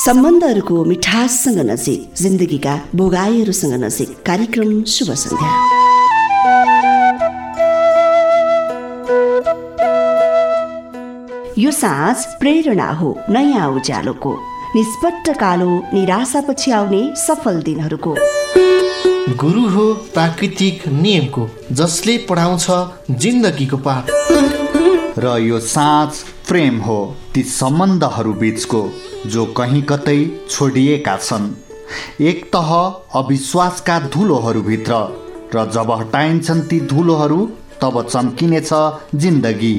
सम्बन्धहरूको मिठाससँग नजिक जिन्दगीका भोगाईहरूसँग नजिक कार्यक्रम शुभ सन्ध्या। यो साँझ प्रेरणा हो नयाँ उज्यालोको। निष्पट्ट कालो निराशापछि आउने सफल दिनहरूको। गुरु हो प्राकृतिक नियमको जसले पढाउँछ जिन्दगीको पाठ। र यो साँझ प्रेम हो ती सम्बन्धहरू बिचको। जो कहीँ कतै छोडिएका छन्। एक तह अविश्वासका धुलोहरूभित्र र जब हटाइन्छन् ती धुलोहरू तब चम्किनेछ जिन्दगी।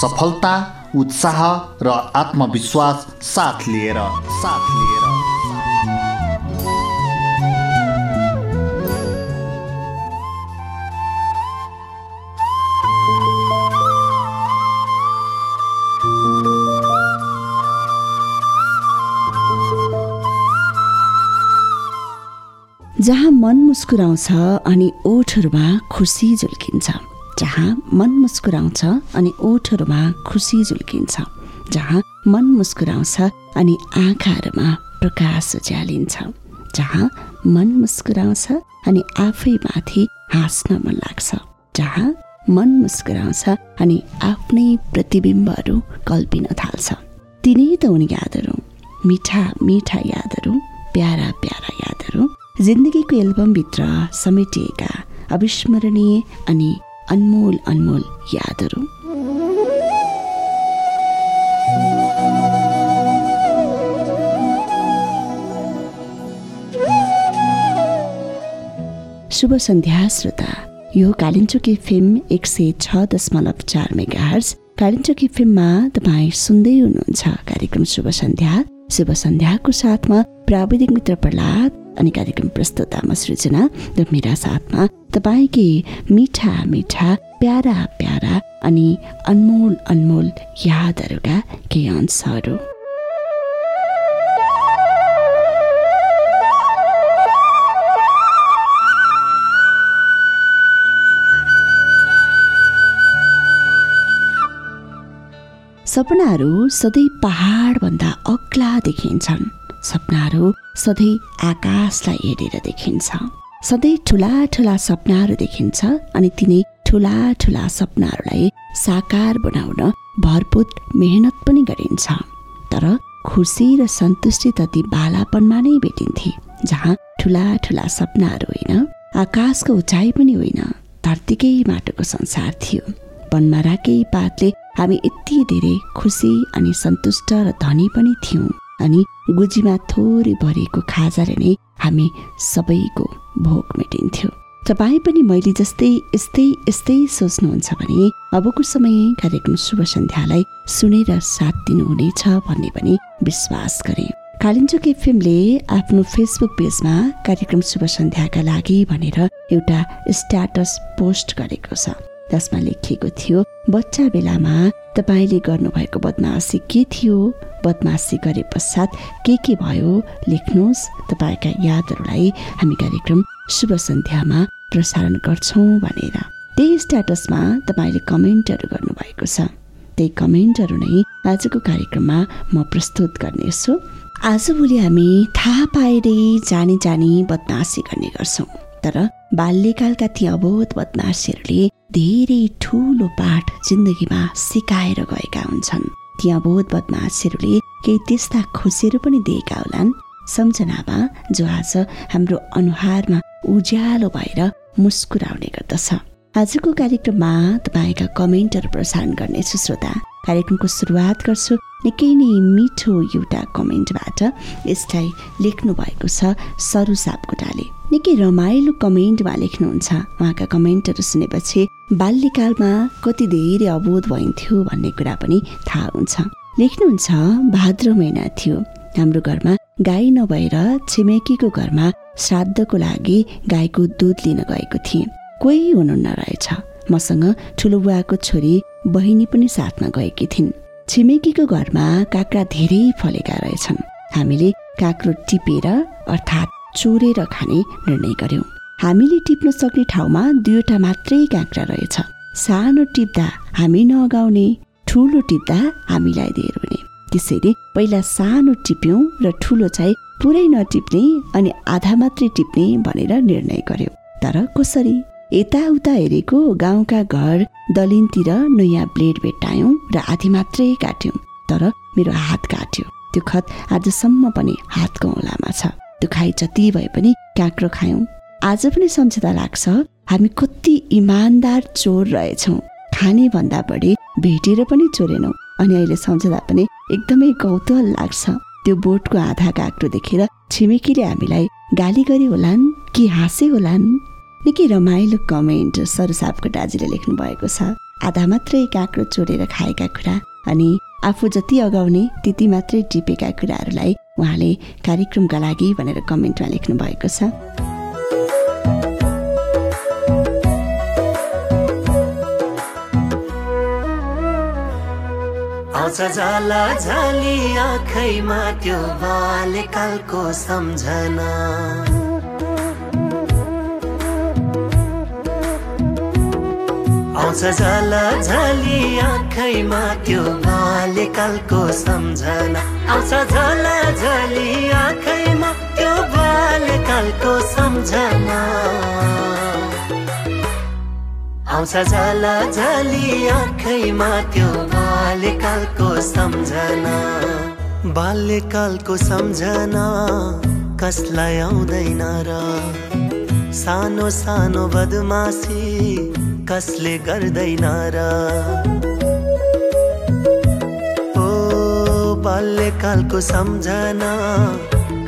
सफलता उत्साह र आत्मविश्वास साथ लिएर साथ लिएर। जहाँ मन मुस्कुराउँछ अनि ओठहरूमा खुसी झुल्किन्छ। जहाँ मन मुस्कुराउँछ अनि ओठहरूमा खुसी झुल्किन्छ। जहाँ मन मुस्कुराउँछ अनि आँखाहरूमा प्रकाश उज्यालिन्छ। जहाँ मन मुस्कुराउँछ अनि आफै माथि हाँस्न मन लाग्छ। जहाँ मन मुस्कुराउँछ अनि आफ्नै प्रतिबिम्बहरू कल्पिन थाल्छ। तिनै त उनी यादहरू। मिठा मिठा यादहरू प्यारा प्यारा यादहरू। जिन्दगीको एल्बमभित्र समेटिएका अविस्मरणीय अनि अनमोल अनमोल यादहरू। शुभ सन्ध्या श्रोता। यो कालिम्चोकी फिल्म एक सय छ दशमलव चार मेगा हर्स कालिम्चोकी फिल्ममा तपाईँ सुन्दै हुनुहुन्छ। कार्यक्रम शुभ सन्ध्या। शुभ सन्ध्याको साथमा प्राविधिक मित्र प्रहलाद अनि कार्यक्रम प्रस्तुतामा सृजना र मेरा साथमा तपाईँकै मिठा मिठा प्यारा प्यारा अनि अनमोल अनमोल यादहरूका केही अंशहरू। सपनाहरू सधैँ पहाडभन्दा अग्ला देखिन्छन्। सपनाहरू सधैँ आकाशलाई हेरेर देखिन्छ। सधैँ ठुला ठुला सपनाहरू देखिन्छ अनि तिनै ठुला ठुला सपनाहरूलाई साकार बनाउन भरपुत मेहनत पनि गरिन्छ। तर खुसी र सन्तुष्टि त ती बालापनमा नै भेटिन्थे जहाँ ठुला ठुला सपनाहरू होइन आकाशको उचाइ पनि होइन धरतीकै माटोको संसार थियो। बनमाराकै पातले हामी यति धेरै खुसी अनि सन्तुष्ट र धनी पनि थियौँ। अनि गुजीमा थोरै भरिएको खाजाले नै हामी सबैको भोक मेटिन्थ्यो। तपाईँ पनि मैले जस्तै यस्तै यस्तै सोच्नुहुन्छ भने अबको समय कार्यक्रम शुभ सन्ध्यालाई सुनेर साथ दिनुहुनेछ भन्ने पनि विश्वास गरे कालिम्चोक एफएमले आफ्नो फेसबुक पेजमा कार्यक्रम शुभ सन्ध्याका लागि भनेर एउटा स्ट्याटस पोस्ट गरेको छ। जसमा लेखिएको थियो। बच्चा बेलामा तपाईँले गर्नुभएको बदमासी के थियो? बदमासी गरे पश्चात के के भयो? लेख्नुहोस्। तपाईँका यादहरूलाई हामी कार्यक्रम शुभ सन्ध्यामा प्रसारण गर्छौँ भनेर। त्यही स्ट्याटसमा तपाईँले कमेन्टहरू गर्नुभएको छ। त्यही कमेन्टहरू नै आजको कार्यक्रममा म प्रस्तुत गर्नेछु। आजभोलि हामी थाहा पाएरै जानी जानी बदमासी गर्ने गर्छौँ। तर बाल्यकालका ती अबोध बदमासीहरूले धेरै ठुलो पाठ जिन्दगीमा सिकाएर गएका हुन्छन्। ती अबोध बदमासीहरूले केही त्यस्ता खुसीहरू पनि दिएका होलान्। सम्झनामा जो आज हाम्रो अनुहारमा उज्यालो भएर मुस्कुराउने गर्दछ। आजको कार्यक्रममा तपाईँका कमेन्टहरू प्रसारण गर्नेछु श्रोता कार्यक्रमको सुरुवात गर्छु। निकै नै मिठो एउटा कमेन्टबाट यसलाई लेख्नु भएको छ सरु सापकोटाले। निकै रमाइलो कमेन्टमा लेख्नुहुन्छ। उहाँका कमेन्टहरू सुनेपछि बाल्यकालमा कति धेरै अबोध भइन्थ्यो भन्ने कुरा पनि थाहा हुन्छ। लेख्नुहुन्छ भाद्र महिना थियो। हाम्रो घरमा गाई नभएर छिमेकीको घरमा श्राद्धको लागि गाईको दुध लिन गएको थिएँ। कोही हुनुहुन्न रहेछ। मसँग ठुलो बुवाको छोरी बहिनी पनि साथमा गएकी थिइन्। छिमेकीको घरमा काँक्रा धेरै फलेका रहेछन्। हामीले काँक्रो टिपेर अर्थात् चोरेर खाने निर्णय गर्यौँ। हामीले टिप्न सक्ने ठाउँमा दुईवटा मात्रै काँक्रा रहेछ। सानो टिप्दा हामी नअगाउने ठुलो टिप्दा हामीलाई धेर हुने। त्यसैले पहिला सानो टिप्यौँ र ठुलो चाहिँ पुरै नटिप्ने अनि आधा मात्रै टिप्ने भनेर निर्णय गर्यो। तर कसरी? यताउता हेरेको गाउँका घर दलिनतिर नयाँ ब्लेड भेट्टायौँ र आधी मात्रै काट्यौँ। तर मेरो हात काट्यो। त्यो खत आजसम्म पनि हातको औलामा छ। त्यो खाइ जति भए पनि काँक्रो खायौँ। आज पनि सम्झदा लाग्छ हामी कति इमान्दार चोर रहेछौँ। खाने भन्दा बढी भेटेर पनि चोरेनौँ। अनि अहिले सम्झदा पनि एकदमै कौतूहल लाग्छ। त्यो बोटको आधा काँक्रो देखेर छिमेकीले हामीलाई गाली गरे होलान् कि हाँसे होलान्? निकै रमाइलो कमेन्ट सरसापको दाजुले लेख्नु भएको छ। आधा मात्रै काँक्रो चोरेर खाएका कुरा अनि आफू जति अगाउने त्यति मात्रै टिपेका कुराहरूलाई उहाँले कार्यक्रमका लागि भनेर कमेन्टमा लेख्नु भएको छ। जाला झाली आँखैमा त्यो बाल्यकालको सम्झना। आउँछ जाला झाली आँखैमा त्यो बाल्यकालको सम्झना। आउँछ जाला झाली आँखैमा त्यो बाल्यकालको सम्झना। आउँछ जाला झाली आँखैमा त्यो बाल्यकालको सम्झना। बाल्यकालको सम्झना कसलाई आउँदैन र? सानो सानो बदमासी कसले गर्दैन र? ओ बाल्यकालको सम्झना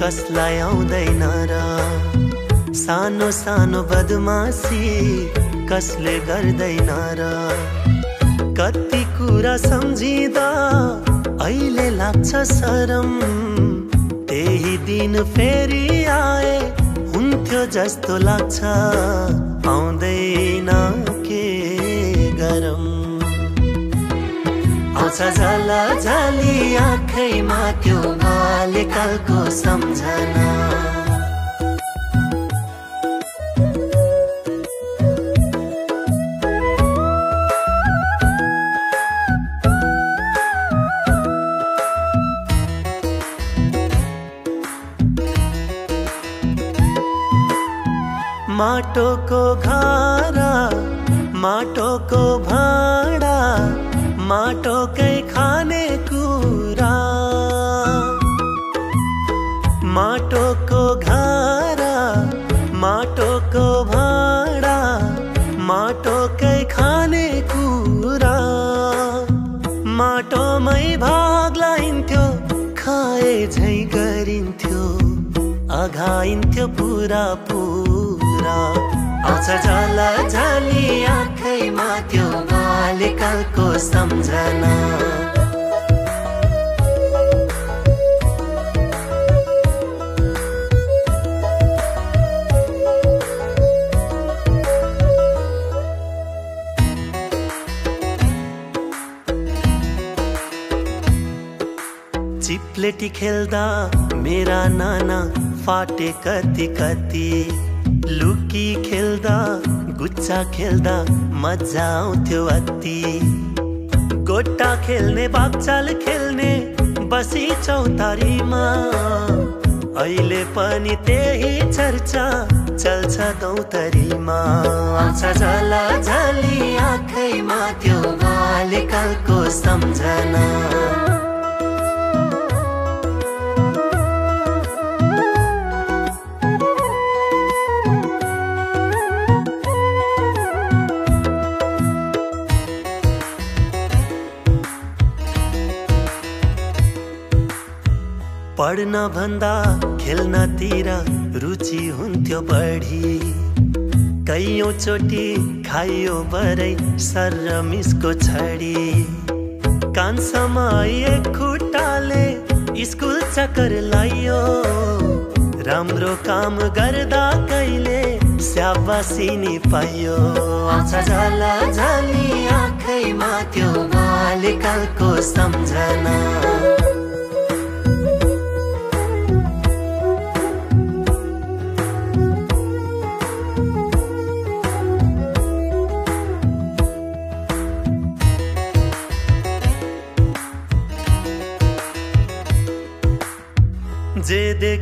कसलाई आउँदैन र? सानो सानो बदमासी कसले गर्दैन र? कति कुरा सम्झिँदा अहिले लाग्छ सरम त्यही दिन फेरि आए हुन्थ्यो जस्तो लाग्छ आउँदैन। गरम। आउँछ झला झली आँखैमा त्यो बाल्यकालको सम्झना। माटोको घारा माटोको भाँडा माटोकै खाने कुरा। माटोको घारा माटोको भाँडा माटोकै खाने कुरा। माटोमै भाग लाइन्थ्यो खाए झै गरिन्थ्यो अघाइन्थ्यो पुरा पुरा। आउँछ झला झली आँखैमा त्यो बाल्यकालको सम्झना। चिप्लेटी खेल्दा मेरा नाना फाटे कति कति लुकी खेल्दा गुच्चा खेल्दा मजा आउँथ्यो अति। गोटा खेल्ने बागचाल खेल्ने बसी चौतारीमा। अहिले पनि त्यही चर्चा चल्छ दौतरीमा। झला झली आँखैमा त्यो बाल्यकालको सम्झना। पढ्न भन्दा खेल्नतिर रुचि हुन्थ्यो बढी। कैयौँ चोटि खाइयो बरै सर र छडी। कान्छमा एक खुट्टाले स्कुल चक्कर लाइयो राम्रो काम गर्दा कहिले स्याबासी नि पाइयो। झला आँखैमा त्यो बाल्यकालको सम्झना।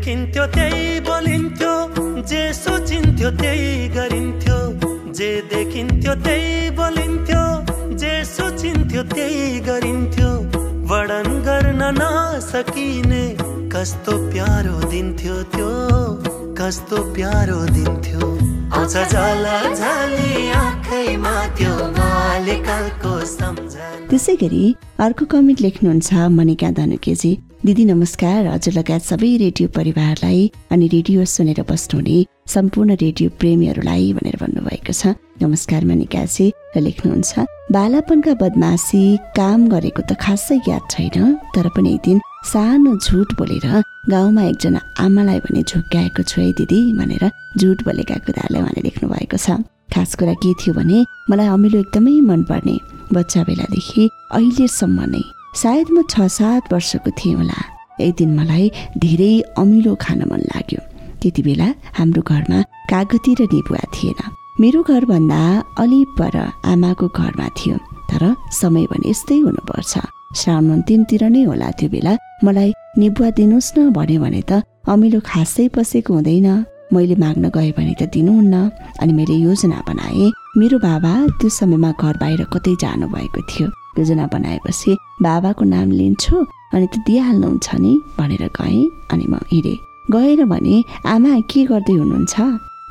देखिन्थ्यो त्यही बोलिन्थ्यो जे सोचिन्थ्यो त्यही गरिन्थ्यो जे देखिन्थ्यो त्यही बोलिन्थ्यो जे सोचिन्थ्यो त्यही गरिन्थ्यो। वर्णन गर्न नसकिने कस्तो प्यारो दिन्थ्यो त्यो कस्तो प्यारो दिन्थ्यो। आउँछ जल झली आँखैमा त्यो बाल्यकालको सम्झना। त्यसै गरी अर्को कमेन्ट लेख्नुहुन्छ मनिका धनुकेजी। दिदी नमस्कार। हजुर लगायत सबै रेडियो परिवारलाई अनि रेडियो सुनेर बस्नुहुने सम्पूर्ण रेडियो प्रेमीहरूलाई भनेर भन्नुभएको छ। नमस्कार मनिकाजी र लेख्नुहुन्छ। बालापनका बदमासी काम गरेको त खासै याद छैन तर पनि एक दिन सानो झुट बोलेर गाउँमा एकजना आमालाई भने झुक्क्याएको छु है दिदी भनेर झुट बोलेका कुरालाई उहाँले लेख्नु भएको छ। खास कुरा के थियो भने मलाई अमिलो एकदमै मनपर्ने बच्चा बेलादेखि अहिलेसम्म नै सायद म छ सात वर्षको थिएँ होला। एक दिन मलाई धेरै अमिलो खान मन लाग्यो। त्यति बेला हाम्रो घरमा कागती र निबुवा थिएन। मेरो घरभन्दा अलि पर आमाको घरमा थियो तर समय भने यस्तै हुनुपर्छ। श्रावण अन्तिमतिर नै होला त्यो बेला। मलाई निबुवा दिनुहोस् न भन्यो भने त अमिलो खासै पसेको हुँदैन। मैले माग्न गएँ भने त दिनुहुन्न। अनि मैले योजना बनाएँ। मेरो बाबा त्यो समयमा घर बाहिर कतै जानु भएको थियो। योजना बनाएपछि बाबाको नाम लिन्छु अनि त दिइहाल्नुहुन्छ नि भनेर गएँ अनि म हिँडेँ। गएर भने आमा के गर्दै हुनुहुन्छ?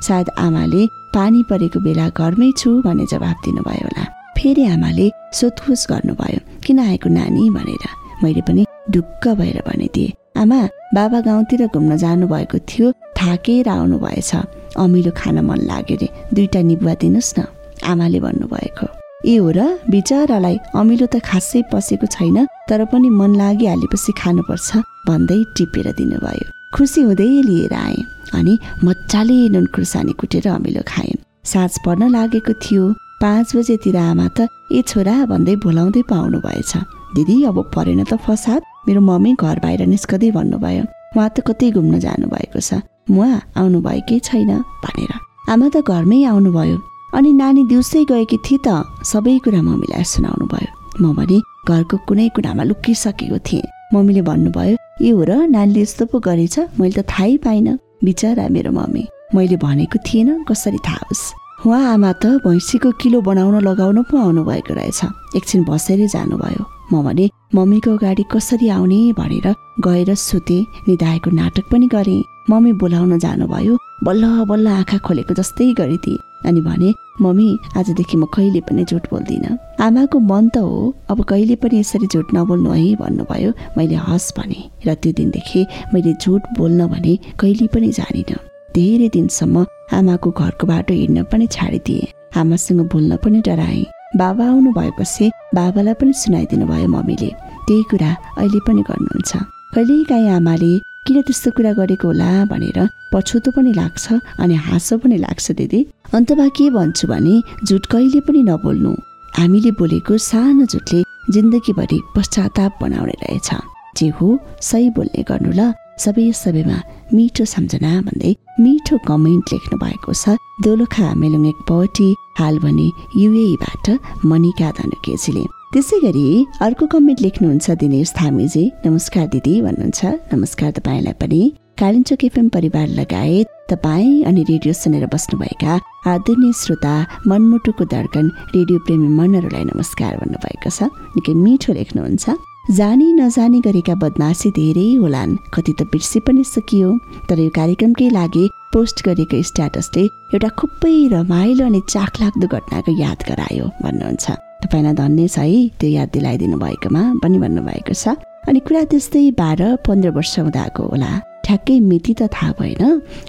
सायद आमाले पानी परेको बेला घरमै छु भन्ने जवाब दिनुभयो होला। फेरि आमाले सोधपुछ गर्नुभयो किन आएको नानी? भनेर। मैले पनि ढुक्क भएर भनिदिएँ आमा बाबा गाउँतिर घुम्न जानुभएको थियो थाकेर आउनु भएछ अमिलो खान मन लाग्यो रे दुईटा निबुवा दिनुहोस् न। आमाले भन्नुभएको। ए हो र बिचरालाई अमिलो त खासै पसेको छैन तर पनि मन लागिहालेपछि खानुपर्छ भन्दै टिपेर दिनुभयो। खुसी हुँदै लिएर आएँ अनि मजाले नुन खुर्सानी कुटेर अमिलो खाएँ। साँझ पर्न लागेको थियो पाँच बजेतिर आमा त ए छोरा भन्दै बोलाउँदै पाउनु भएछ दिदी अब परेन त फसाद। मेरो मम्मी घर बाहिर निस्कँदै भन्नुभयो। उहाँ त कतै घुम्न जानुभएको छ। मुवा आउनुभएकै छैन भनेर। आमा त घरमै आउनुभयो। अनि नानी दिउँसै गएकी थिए त सबै कुरा मम्मीलाई सुनाउनु भयो म भने घरको कुनै कुरामा लुकिसकेको थिएँ। मम्मीले भन्नुभयो ए हो र नानीले यस्तो पो गरेछ मैले त थाहै पाइनँ बिचरा मेरो मम्मी। मैले भनेको थिएन कसरी थाहा होस्। उहाँ आमा त भैँसीको किलो बनाउन लगाउन पो आउनु भएको रहेछ। एकछिन बसेरै जानुभयो। म भने मम्मीको गाडी कसरी आउने भनेर गएर सुते निधाएको नाटक पनि गरेँ। मम्मी बोलाउन जानुभयो बल्ल बल्ल आँखा खोलेको जस्तै गरिदिए अनि भने मम्मी आजदेखि म कहिले पनि झुट बोल्दिनँ। आमाको मन त हो अब कहिले पनि यसरी झुट नबोल्नु है भन्नुभयो। मैले हस् भने र त्यो दिनदेखि मैले झुट बोल्न भने कहिले पनि जानिनँ। धेरै दिनसम्म आमाको घरको बाटो हिँड्न पनि छाडिदिए। आमासँग बोल्न पनि डराएँ। बाबा आउनु भएपछि बाबालाई पनि सुनाइदिनु भयो मम्मीले। त्यही कुरा अहिले पनि गर्नुहुन्छ। कहिलेकाहीँ आमाले किन त्यस्तो कुरा गरेको होला भनेर पछुतो पनि लाग्छ अनि हाँसो पनि लाग्छ दिदी। अन्तमा के भन्छु भने झुट कहिले पनि नबोल्नु। हामीले बोलेको सानो झुटले जिन्दगीभरि पश्चाताप बनाउने रहेछ। जे हो सही बोल्ने गर्नु ल। सबै सबैमा मिठो सम्झना भन्दै मिठो कमेन्ट लेख्नु भएको छ। दोलखा मेलुङ एक पटी हाल भने युएबाट मनिका धनुकेजीले। त्यसै गरी अर्को कमेन्ट लेख्नुहुन्छ दिनेश थामीजी। नमस्कार दिदी भन्नुहुन्छ। नमस्कार तपाईँलाई पनि। कालिम्चोक एफएम परिवार लगायत तपाईँ अनि रेडियो सुनेर बस्नुभएका आदरणीय श्रोता मनमुटुको दर्कन रेडियो प्रेमी मनहरूलाई नमस्कार भन्नुभएको छ। निकै मिठो लेख्नुहुन्छ। जानी नजानी गरेका बदमासी धेरै होलान्। कति त बिर्सी पनि सकियो। तर यो कार्यक्रमकै लागि पोस्ट गरेको स्ट्याटसले एउटा खुबै रमाइलो अनि चाखलाग्दो घटनाको याद गरायो भन्नुहुन्छ। तपाईँलाई धन्य छ है त्यो याद दिलाइदिनु भएकोमा पनि भन्नुभएको छ। अनि कुरा त्यस्तै बाह्र पन्ध्र वर्ष हुँदाको होला। ठ्याक्कै मिति त थाहा भएन।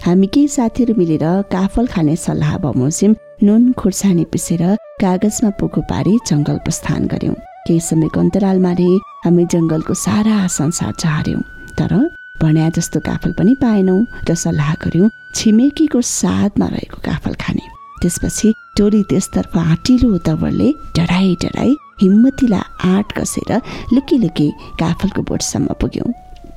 हामी केही साथीहरू मिलेर काफल खाने सल्लाह बमोजिम नुन खुर्सानी पिसेर कागजमा पोको पारी जङ्गल प्रस्थान गर्यौँ केही समयको अन्तरालमा रे हामी जङ्गलको सारा संसार चार्यौँ तर भन्या जस्तो काफल पनि पाएनौँ र सल्लाह गर्यौँ छिमेकीको साथमा रहेको काफल खाने। त्यसपछि टोली त्यसतर्फ आँटिलो तवरले डराई डराई हिम्मतीलाई आँट कसेर लुकी लुकी काफलको बोटसम्म पुग्यौँ।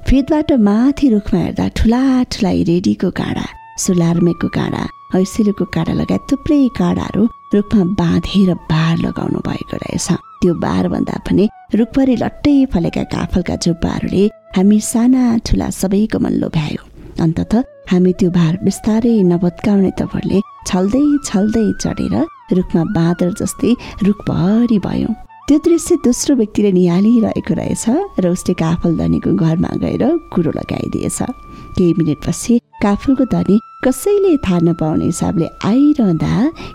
फेदबाट माथि रुखमा हेर्दा ठुला ठुला रेडीको काँडा सुलार्मेको काँडा हैसिलोको काँडा लगायत थुप्रै काँडाहरू रुखमा बाँधेर बार लगाउनु भएको रहेछ। त्यो बारभन्दा पनि रुखभरि लट्टै फलेका काफलका झुप्पाहरूले हामी साना ठुला सबैको मन लोभ्यायो अन्तत हामी त्यो भार बिस्तारै नभत्काउने तवरले छल्दै छल्दै चढेर रुखमा बाँदर जस्तै रुखभरि भयो। त्यो दृश्य दोस्रो व्यक्तिले निहालिरहेको रहेछ र उसले काफल धनीको घरमा गएर कुरो लगाइदिएछ। केही मिनटपछि काफलको धनी कसैले थाहा नपाउने हिसाबले आइरहँदा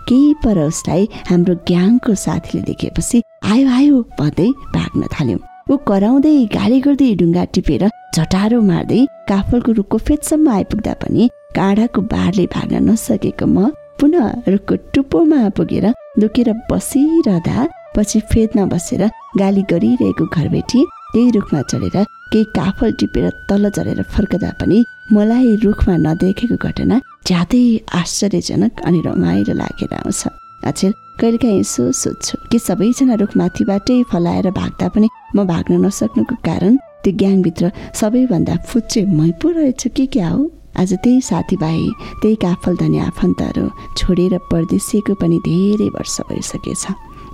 केही पर उसलाई हाम्रो ग्याङको साथीले देखेपछि आयो आयो भन्दै भाग्न थाल्यो। ऊ कराउँदै गाली गर्दै ढुङ्गा टिपेर झटारो मार्दै काफलको रुखको फेदसम्म आइपुग्दा पनि काँडाको बारले भाग्न नसकेको म पुनः रुखको टुप्पोमा पुगेर लुकेर बसिरहँदा पछि फेदमा बसेर गाली गरिरहेको घरबेटी त्यही रुखमा चढेर केही काफल टिपेर तल झरेर फर्कदा पनि मलाई रुखमा नदेखेको घटना ज्यादै आश्चर्यजनक अनि रमाइलो लागेर आउँछ। अचेल कहिलेकाहीँ यसो सोध्छु कि सबैजना रुख माथिबाटै फलाएर भाग्दा पनि म भाग्न नसक्नुको कारण त्यो ग्याङभित्र सबैभन्दा फुच्चे मै पो रहेछु कि क्या हो? आज त्यही साथीभाइ त्यही काफल धनी आफन्तहरू छोडेर परदेशिएको पनि धेरै वर्ष भइसकेछ।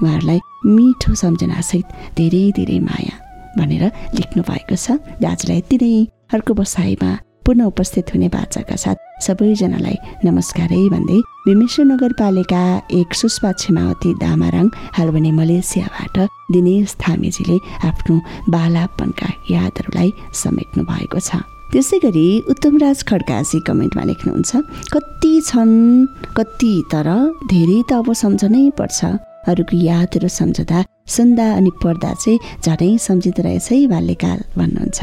उहाँहरूलाई मिठो सम्झनासहित धेरै धेरै माया भनेर लेख्नु भएको छ। आजलाई यति नै। अर्को बसाइमा पुनः उपस्थित हुने बाचाका साथ सबैजनालाई नमस्कारै भन्दै विमेश्वर नगरपालिका एक सुष्पा छिमावती दामाराङ हाल भने मलेसियाबाट दिनेश थामेजीले आफ्नो बालापनका यादहरूलाई समेट्नु भएको छ। त्यसै गरी उत्तमराज खड्काजी कमेन्टमा लेख्नुहुन्छ कति छन् कति तर धेरै त अब सम्झनै पर्छ अरूको यादहरू सम्झँदा सुन्दा अनि पढ्दा चाहिँ झनै सम्झिँदो रहेछ है बाल्यकाल भन्नुहुन्छ।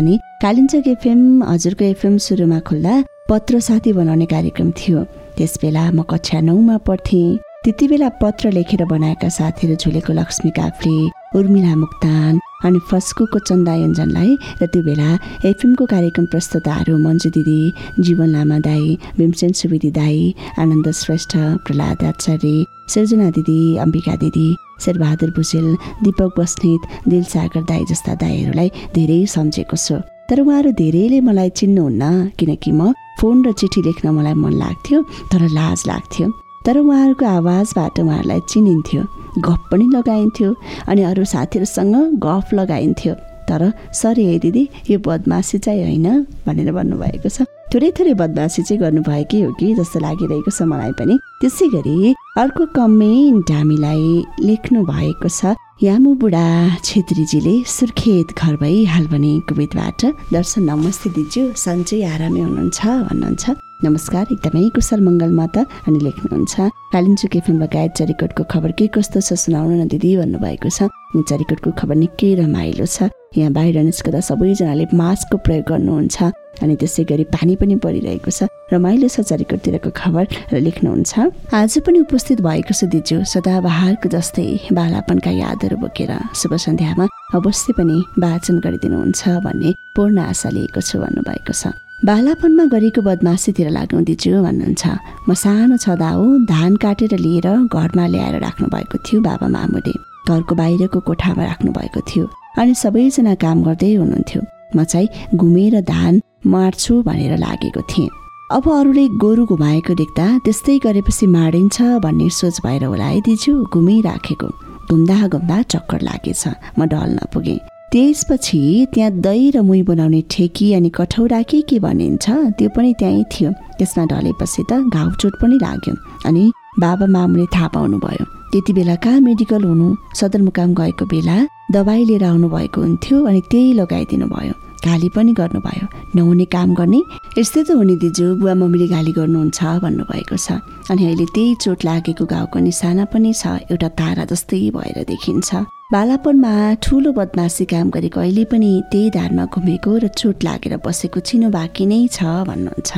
अनि कालिम्चोक एफएम हजुरको एफएम सुरुमा खोल्दा पत्र साथी बनाउने कार्यक्रम थियो। त्यस बेला म कक्षा नौमा पढ्थेँ। त्यति बेला पत्र लेखेर बनाएका साथीहरू झुलेको लक्ष्मी काफ्ले उर्मिला मुक्तान अनि फस्कुको चन्दा योजनलाई र त्यो बेला एफएमको कार्यक्रम प्रस्तुताहरू मन्जु दिदी जीवन लामा दाई भीमसेन सुवेदी दाई आनन्द श्रेष्ठ प्रहलाद आचार्य सृजना दिदी अम्बिका दिदी शेरबहादुर भुजेल दीपक बस्नेत दिलसागर दाई जस्ता दाईहरूलाई धेरै सम्झेको छु। तर उहाँहरू धेरैले मलाई चिन्नुहुन्न किनकि म फोन र चिठी लेख्न मलाई मन लाग्थ्यो तर लाज लाग्थ्यो। तर उहाँहरूको आवाजबाट उहाँहरूलाई चिनिन्थ्यो गफ पनि लगाइन्थ्यो अनि अरू साथीहरूसँग गफ लगाइन्थ्यो। तर सरी है दिदी यो बदमासी चाहिँ होइन भनेर भन्नुभएको छ। थोरै थोरै बदमासी चाहिँ गर्नुभएकै हो कि जस्तो लागिरहेको छ मलाई पनि। त्यसै गरी अर्को कमेन्ट हामीलाई लेख्नु भएको छ। यामु बुढा छेत्रीजीले सुर्खेत घर भई हाल भने कुवेतबाट दर्शन नमस्ते दिजु सन्चै आरामै हुनुहुन्छ भन्नुहुन्छ। नमस्कार एकदमै कुशल मङ्गलमा त अनि लेख्नुहुन्छ कालिम्चोक एफएम लगायत चरिकोटको खबर के कस्तो छ सुनाउनु न दिदी भन्नुभएको छ। चरिकोटको खबर निकै रमाइलो छ। यहाँ बाहिर निस्कँदा सबैजनाले मास्कको प्रयोग गर्नुहुन्छ अनि त्यसै गरी पानी पनि परिरहेको छ। रमाइलो छ चरिकोटतिरको खबर र लेख्नुहुन्छ आज पनि उपस्थित भएको छ दिजु सदाबहारको जस्तै बालापनका यादहरू बोकेर। शुभ सन्ध्यामा अवश्य पनि वाचन गरिदिनुहुन्छ भन्ने पूर्ण आशा लिएको छु भन्नुभएको छ। बालापनमा गरेको बदमासीतिर लाग्नु दिजु भन्नुहुन्छ। म सानो छँदा हो धान काटेर लिएर घरमा ल्याएर राख्नु भएको थियो बाबा मामुले। घरको बाहिरको कोठामा राख्नु भएको थियो अनि सबैजना काम गर्दै हुनुहुन्थ्यो। म चाहिँ घुमेर धान मार्छु भनेर लागेको थिएँ। अब अरूले गोरु घुमाएको देख्दा त्यस्तै गरेपछि माडिन्छ भन्ने सोच भएर होला है दिजु घुमिराखेको। घुम्दा घुम्दा चक्कर लागेछ। म ढल नपुगेँ। त्यसपछि त्यहाँ दही र मुही बनाउने ठेकी अनि कठौरा के के भनिन्छ त्यो पनि त्यहीँ थियो। त्यसमा ढलेपछि त घाउ चोट पनि लाग्यो अनि बाबा मामुले थाहा पाउनु भयो त्यति बेला कहाँ मेडिकल हुनु? सदरमुकाम गएको बेला दबाई लिएर आउनु भएको हुन्थ्यो अनि त्यही लगाइदिनु भयो। गाली पनि गर्नुभयो। नहुने काम गर्ने। यस्तै त हुने दिजु बुवा मम्मीले गाली गर्नुहुन्छ भन्नुभएको छ। अनि अहिले त्यही चोट लागेको घाउको निशाना पनि छ। एउटा तारा जस्तै भएर देखिन्छ। बालापनमा ठुलो बदमासी काम गरेको अहिले पनि त्यही धारमा घुमेको र चोट लागेर बसेको चिनो बाँकी नै छ भन्नुहुन्छ।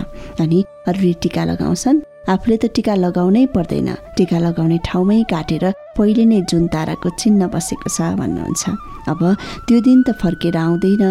अनि अरूले टिका लगाउँछन्। आफूले त टिका लगाउनै पर्दैन। टिका लगाउने ठाउँमै काटेर पहिले नै जुन ताराको चिन्ह बसेको छ भन्नुहुन्छ। अब त्यो दिन त फर्केर आउँदैन।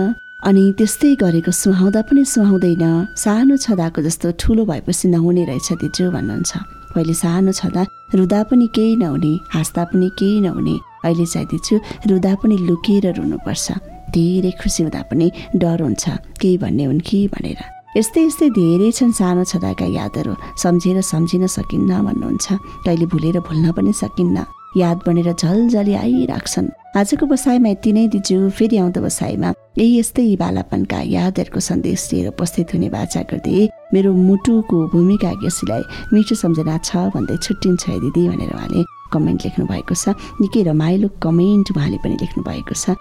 अनि त्यस्तै गरेको सुहाउँदा पनि सुहाउँदैन। सानो छँदाको जस्तो ठुलो भएपछि नहुने रहेछ दिजु भन्नुहुन्छ। पहिले सानो छँदा रुदा पनि केही नहुने हाँस्दा पनि केही नहुने। अहिले चाहिँ दिजु रुदा पनि लुकेर रुनुपर्छ। धेरै खुसी हुँदा पनि डर हुन्छ। केही भन्ने हुन् कि भनेर। यस्तै यस्तै धेरै छन् सानो छँदाका यादहरू। सम्झेर सम्झिन सकिन्न भन्नुहुन्छ। कहिले भुलेर भुल्न पनि सकिन्न। याद बनेर झलझली आइराख्छन्। आजको बसाइमा यति नै दिजु। फेरि आउँदो बसाइमा यही यस्तै बालापनका यादहरूको सन्देश लिएर उपस्थित हुने बाचा गर्दै मेरो मुटुको भूमिका गेसीलाई मिठो सम्झना छ भन्दै छुट्टिन्छ है दिदी भनेर उहाँले कमेन्ट लेख्नु भएको छ। निकै रमाइलो कमेन्ट उहाँले पनि लेख्नु भएको छ।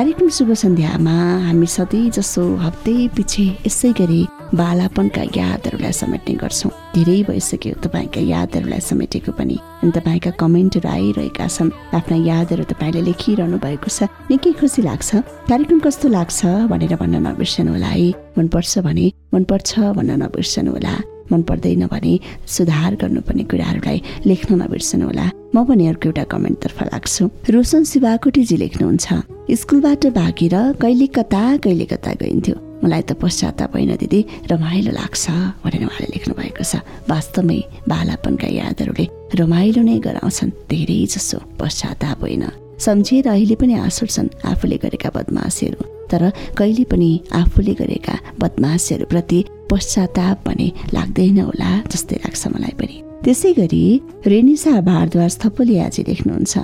शुभ सन्ध्यामा हामी सधैँ जसो हप्तै पछि यसै गरी बालापनका यादहरूलाई समेट्ने गर्छौँ। धेरै भइसक्यो तपाईँका यादहरूलाई समेटेको पनि। अनि तपाईँका कमेन्टहरू आइरहेका छन्। आफ्ना यादहरू तपाईँले लेखिरहनु भएको छ। निकै खुसी लाग्छ। कार्यक्रम कस्तो लाग्छ भनेर भन्न नबिर्सनु होला है। मनपर्छ भने मनपर्छ भन्न नबिर्सनु होला मन पर्दैन भने सुधार गर्नुपर्ने कुराहरूलाई लेख्न नबिर्सनु होला। म पनि अर्को एउटा कमेन्टतर्फ लाग्छु। रोशन शिवाकोटीजी लेख्नुहुन्छ स्कुलबाट भागेर कहिले कता कहिले कता गइन्थ्यो? मलाई त पश्चाताप होइन दिदी रमाइलो लाग्छ भनेर उहाँले लेख्नु भएको छ। वास्तवमै बालापनका यादहरूले रमाइलो नै गराउँछन् धेरै जसो पश्चाताप होइन। सम्झिएर अहिले पनि आँसु छन् आफूले गरेका बदमासीहरू तर कहिले पनि आफूले गरेका बदमासीहरूप्रति पश्चाताप भने लाग्दैन होला जस्तै लाग्छ मलाई पनि। त्यसै गरी रेनिसा भारद्वाज थपली आजी लेख्नुहुन्छ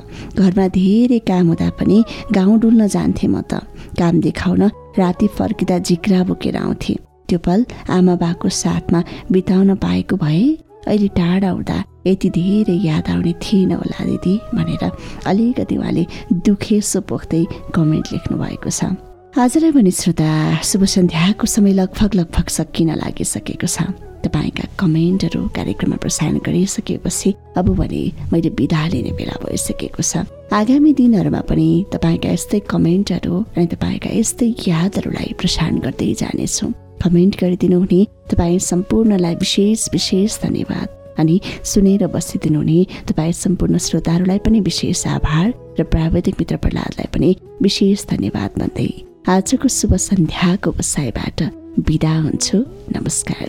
घरमा धेरै काम हुँदा पनि गाउँ डुल्न जान्थे म त। काम देखाउन राति फर्किँदा जिग्रा बोकेर आउँथे। त्यो पल आमा बाको साथमा बिताउन पाएको भए अहिले टाढा हुँदा यति धेरै याद आउने थिएन होला दिदी भनेर अलिकति उहाँले दुखेसो पोख्दै कमेन्ट लेख्नु भएको छ। आजलाई भने श्रोता शुभ सन्ध्याको समय लगभग लगभग सकिन लागिसकेको छ। तपाईँका कमेन्टहरू कार्यक्रममा प्रसारण गरिसकेपछि अब भने मैले विदा लिने बेला भइसकेको छ। आगामी दिनहरूमा पनि तपाईँका यस्तै कमेन्टहरू अनि तपाईँका यस्तै यादहरूलाई प्रसारण गर्दै जानेछु। कमेन्ट गरिदिनु हुने तपाईँ सम्पूर्णलाई विशेष विशेष धन्यवाद। अनि सुनेर बसिदिनु हुने तपाईँ सम्पूर्ण श्रोताहरूलाई पनि विशेष आभार र प्राविधिक मित्र प्रहलादलाई पनि विशेष धन्यवाद भन्दै आजको शुभ सन्ध्याको बसाइबाट बिदा हुन्छु। नमस्कार।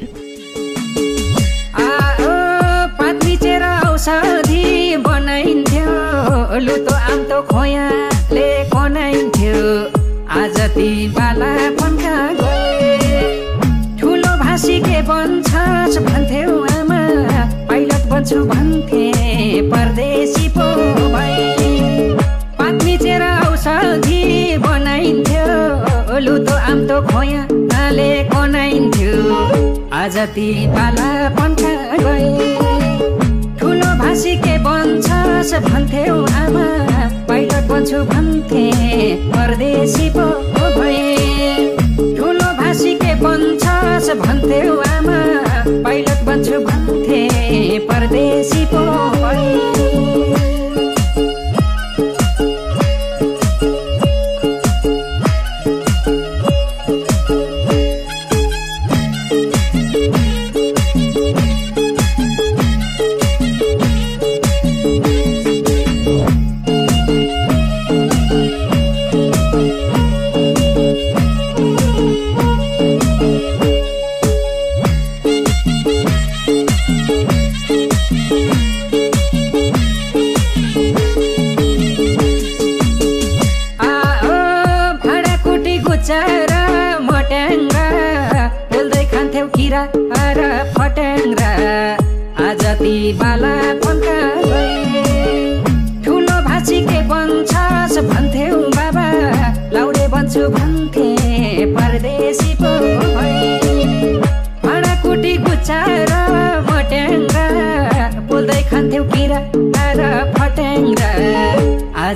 आज बाला ठुलो भाषी के आमा। बन्छु भन्थे परदेशी लुतो आम्तो खोया ले कनाइन्थ्यो आज ती पाला पन्खा गए। ठुलो भाषी के बन्छस् भन्थ्यौ आमा। पाइलट बन्छु भन्थे परदेशी पो भए। ठुलो भाषी के बन्छस् भन्थ्यौ आमा। पाइलट बन्छु भन्थे परदेशी पो भए।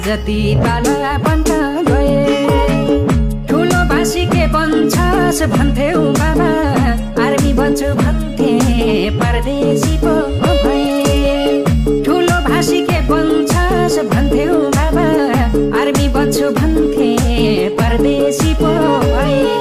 जति पाला बन्द गए। ठुलो बासी के बन्छस् भन्थ्यौ बाबा आर्मी बन्छु भन्थे परदेशी पो भए। ठुलो भाषी के बन्छस् भन्थ्यौ बाबा आर्मी बन्छु भन्थे परदेशी पो भए।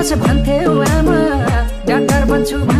भन्थ्यौ आमा डाक्टर बन्छु